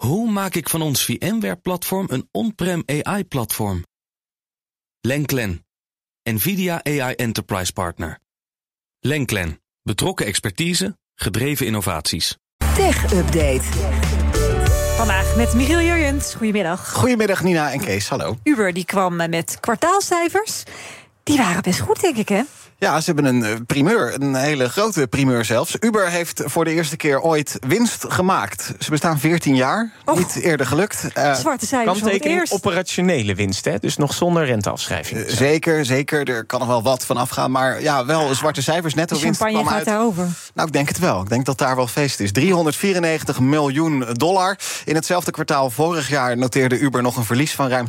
Hoe maak ik van ons VMware-platform een on-prem AI-platform? Lenklen, NVIDIA AI Enterprise Partner. Lenklen, betrokken expertise, gedreven innovaties. Tech Update. Vandaag met Michiel Jurjens. Goedemiddag. Goedemiddag Nina en Kees, hallo. Uber die kwam met kwartaalcijfers. Die waren best goed, denk ik, hè? Ja, ze hebben een eh, primeur, een hele grote primeur zelfs. Uber heeft voor de eerste keer ooit winst gemaakt. Ze bestaan 14 jaar, Och. niet eerder gelukt. Uh, Zwarte cijfers voor het Kanttekening eerst. operationele winst, hè? dus nog zonder renteafschrijving. Eh, zeker, zeker. Er kan nog wel wat van afgaan. Maar ja, wel zwarte cijfers. Netto winst champagne kwam gaat uit. daarover. Nou, ik denk het wel. Ik denk dat daar wel feest is. 394 miljoen dollar. In hetzelfde kwartaal vorig jaar noteerde Uber nog een verlies van ruim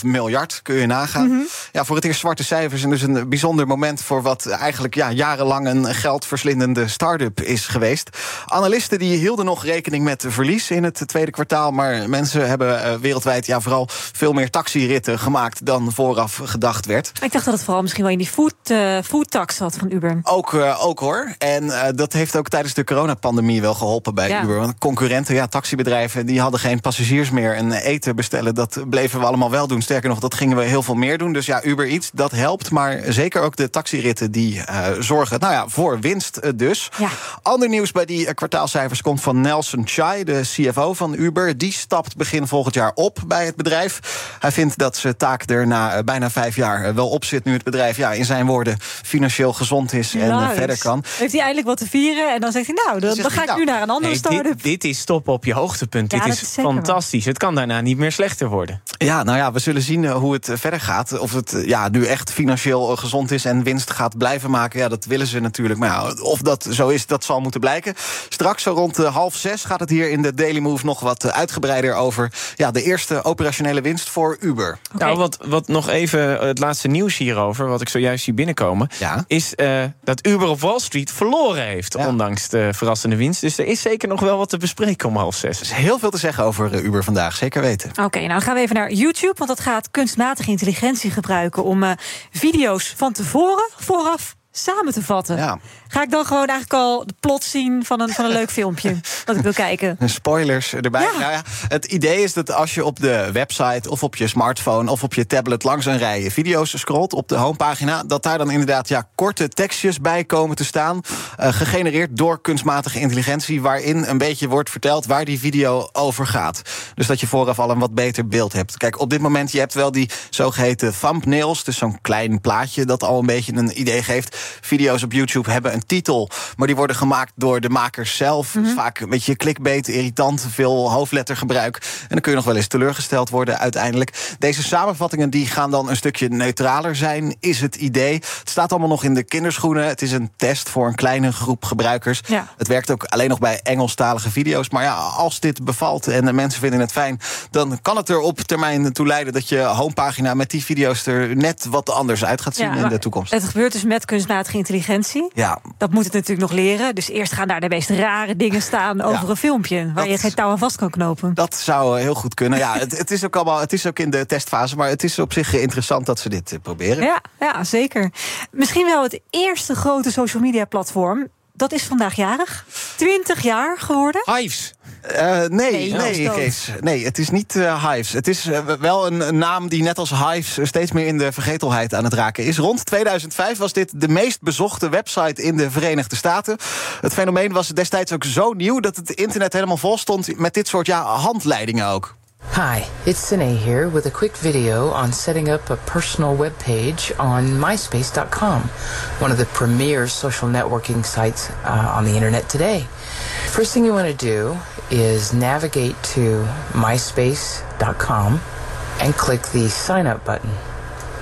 2,5 miljard. Kun je nagaan. Mhm. Ja, voor het eerst zwarte cijfers. En dus een bijzonder moment voor wat eigenlijk ja, jarenlang een geldverslindende start-up is geweest. Analisten die hielden nog rekening met verlies in het tweede kwartaal. Maar mensen hebben eh, wereldwijd ja, vooral veel meer taxiritten gemaakt dan vooraf gedacht werd. Ik dacht dat het vooral misschien wel in die food, eh foodtax zat van Uber. Ook, eh, ook hoor. En eh, dat heeft ook tijdens de coronapandemie wel geholpen bij Ja. Uber. Want concurrenten, ja, taxibedrijven, die hadden geen passagiers meer. En eten bestellen, dat bleven we allemaal wel doen. Sterker nog, dat gingen we heel veel meer doen. Dus ja, Uber Eats, dat helpt. Maar zeker ook de taxiritten, die eh, zorgen nou ja, voor winst eh, dus. Ja. Ander nieuws bij die kwartaalcijfers komt van Nelson Chai, de CFO van Uber. Die stapt begin volgend jaar op bij het bedrijf. Hij vindt dat zijn taak er na bijna vijf jaar wel op zit... nu het bedrijf, ja, in zijn woorden, financieel gezond is en verder kan. Heeft hij eindelijk wat te vieren? En dan zegt hij, nou, dan, ga ik nou, nu naar een andere Nee, start-up. dit, dit is top op je hoogtepunt. Ja, dit dat is, fantastisch. Het kan daarna niet meer slechter worden. Ja, nou ja, we zullen zien eh, hoe het eh, verder gaat. Of het eh, ja, nu echt financieel gezond is en winst gaat blijven maken. Ja, dat willen ze natuurlijk. Maar ja, of dat zo is, dat zal moeten blijken. Straks zo rond half zes gaat het hier in de Daily Move nog wat uitgebreider over ja, de eerste operationele winst voor Uber. Oké. Nou, wat, wat nog even het laatste nieuws hierover, wat ik zojuist zie binnenkomen, Ja. is eh, dat Uber op Wall Street verloren heeft, Ja. ondanks de verrassende winst. Dus er is zeker nog wel wat te bespreken om half zes. Er is heel veel te zeggen over eh, Uber vandaag, zeker weten. Oké, nou dan gaan we even naar YouTube, want dat gaat kunstmatige intelligentie gebruiken om eh, video's van tevoren, vooraf samen te vatten. Ja. Ga ik dan gewoon eigenlijk al de plot zien van een, van een leuk filmpje dat ik wil kijken? Spoilers erbij. Ja. Nou ja, het idee is dat als je op de website of op je smartphone of op je tablet langs een rij video's scrolt op de homepagina, dat daar dan inderdaad ja, korte tekstjes bij komen te staan, eh, gegenereerd door kunstmatige intelligentie, waarin een beetje wordt verteld waar die video over gaat. Dus dat je vooraf al een wat beter beeld hebt. Kijk, op dit moment je hebt wel die zogeheten thumbnails, dus zo'n klein plaatje dat al een beetje een idee geeft. Video's op YouTube hebben een titel, maar die worden gemaakt door de makers zelf. Dus vaak een beetje clickbait, irritant, veel hoofdlettergebruik. En dan kun je nog wel eens teleurgesteld worden uiteindelijk. Deze samenvattingen die gaan dan een stukje neutraler zijn, is het idee. Het staat allemaal nog in de kinderschoenen. Het is een test voor een kleine groep gebruikers. Ja. Het werkt ook alleen nog bij Engelstalige video's. Maar ja, als dit bevalt en de mensen vinden het fijn, dan kan het er op termijn toe leiden dat je homepagina met die video's er net wat anders uit gaat zien Ja, in de toekomst. Het gebeurt dus met kunstmatige intelligentie. Ja, Dat moet het natuurlijk nog leren. Dus eerst gaan daar de meest rare dingen staan over Ja. een filmpje... waar Dat- je geen touw aan vast kan knopen. Dat zou eh, heel goed kunnen. Ja, het, het is ook allemaal, het is ook in de testfase, maar het is op zich eh, interessant dat ze dit eh, proberen. Ja, ja, zeker. Misschien wel het eerste grote social media platform. Dat is vandaag jarig. 20 jaar geworden. Hives. Eh, nee, Nee, nee. Kees. Nee, het is niet eh, Hives. Het is eh, wel een, een naam die net als Hives steeds meer in de vergetelheid aan het raken is. Rond 2005 was dit de meest bezochte website in de Verenigde Staten. Het fenomeen was destijds ook zo nieuw dat het internet helemaal vol stond met dit soort ja, handleidingen ook. Hi, it's Sine here with a quick video on setting up a personal web page on MySpace.com, one of the premier social networking sites uh, on the internet today. First thing you want to do is navigate to MySpace.com and click the sign up button.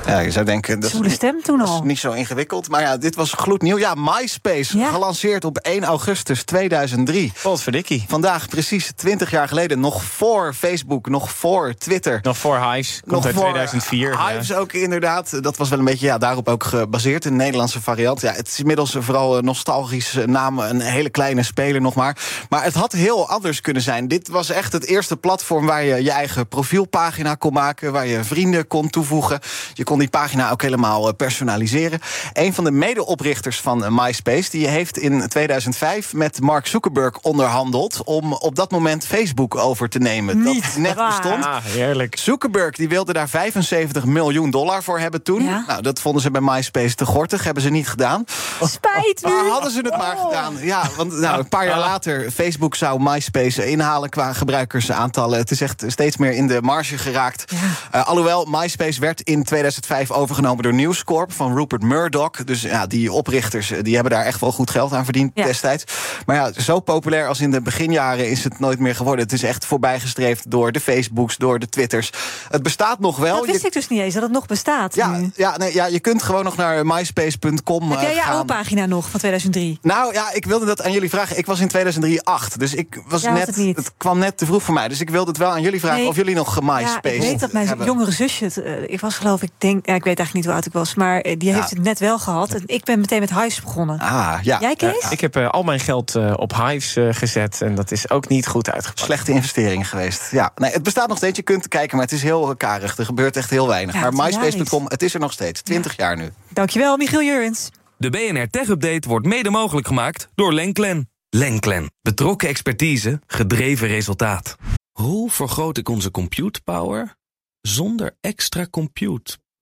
Ja, je zou denken, dat niet, stem toen dat is al. niet zo ingewikkeld. Maar ja, dit was gloednieuw. Ja, MySpace, Ja. gelanceerd op 1 augustus 2003. Potverdikkie. Vandaag, precies 20 jaar geleden, nog voor Facebook, nog voor Twitter. Nog voor Hives. Komt nog uit voor 2004. ja. Hives ook inderdaad. Dat was wel een beetje ja, daarop ook gebaseerd. Een Nederlandse variant. Ja, het is inmiddels vooral een nostalgische naam. Een hele kleine speler nog maar. Maar het had heel anders kunnen zijn. Dit was echt het eerste platform waar je je eigen profielpagina kon maken. Waar je vrienden kon toevoegen. Je kon kon die pagina ook helemaal personaliseren. Een van de medeoprichters van MySpace, die heeft in 2005 met Mark Zuckerberg onderhandeld om op dat moment Facebook over te nemen. Niet dat net waar. bestond. Ah, heerlijk. Zuckerberg die wilde daar 75 miljoen dollar voor hebben toen. Ja. Nou, dat vonden ze bij MySpace te gortig, hebben ze niet gedaan. Spijt me. Maar hadden ze het maar gedaan. Ja, want nou, een paar jaar later, Facebook zou MySpace inhalen qua gebruikersaantallen. Het is echt steeds meer in de marge geraakt. Eh, alhoewel, MySpace werd in 2005 overgenomen door News Corp van Rupert Murdoch. Dus ja, die oprichters eh, die hebben daar echt wel goed geld aan verdiend Ja. destijds. Maar ja, zo populair als in de beginjaren is het nooit meer geworden. Het is echt voorbijgestreefd door de Facebooks, door de Twitters. Het bestaat nog wel. Dat wist Je- ik dus niet eens, dat het nog bestaat ja, nu. ja, nee, ja, je kunt gewoon nog naar myspace.com Heb jij eh, gaan. oude pagina nog van 2003? Nou ja, ik wilde dat aan jullie vragen. Ik was in 2003 8, dus ik was Ja, net, het kwam net te vroeg voor mij. Dus ik wilde het wel aan jullie vragen Nee. of jullie nog Ja, MySpace ik weet dat mijn hebben. jongere zusje, het, eh, ik was geloof ik, denk, ja, ik weet eigenlijk niet hoe oud ik was, maar eh, die Ja. heeft het net wel gehad. En ik ben meteen met Hives begonnen. Ah, ja. Jij, Kees? Ik heb eh, al mijn geld eh, op Hives gezet en dat is ook niet goed uitgepakt. Slechte investering geweest. Ja, nee, het bestaat nog steeds. Je kunt kijken, maar het is heel karig. Er gebeurt echt heel weinig. Ja, maar MySpace.com, het is er nog steeds. 20 jaar nu. Dankjewel, Michiel Jurens. De BNR Tech Update wordt mede mogelijk gemaakt door Lenklen. Lenklen. Betrokken expertise, gedreven resultaat. Hoe vergroot ik onze compute power zonder extra compute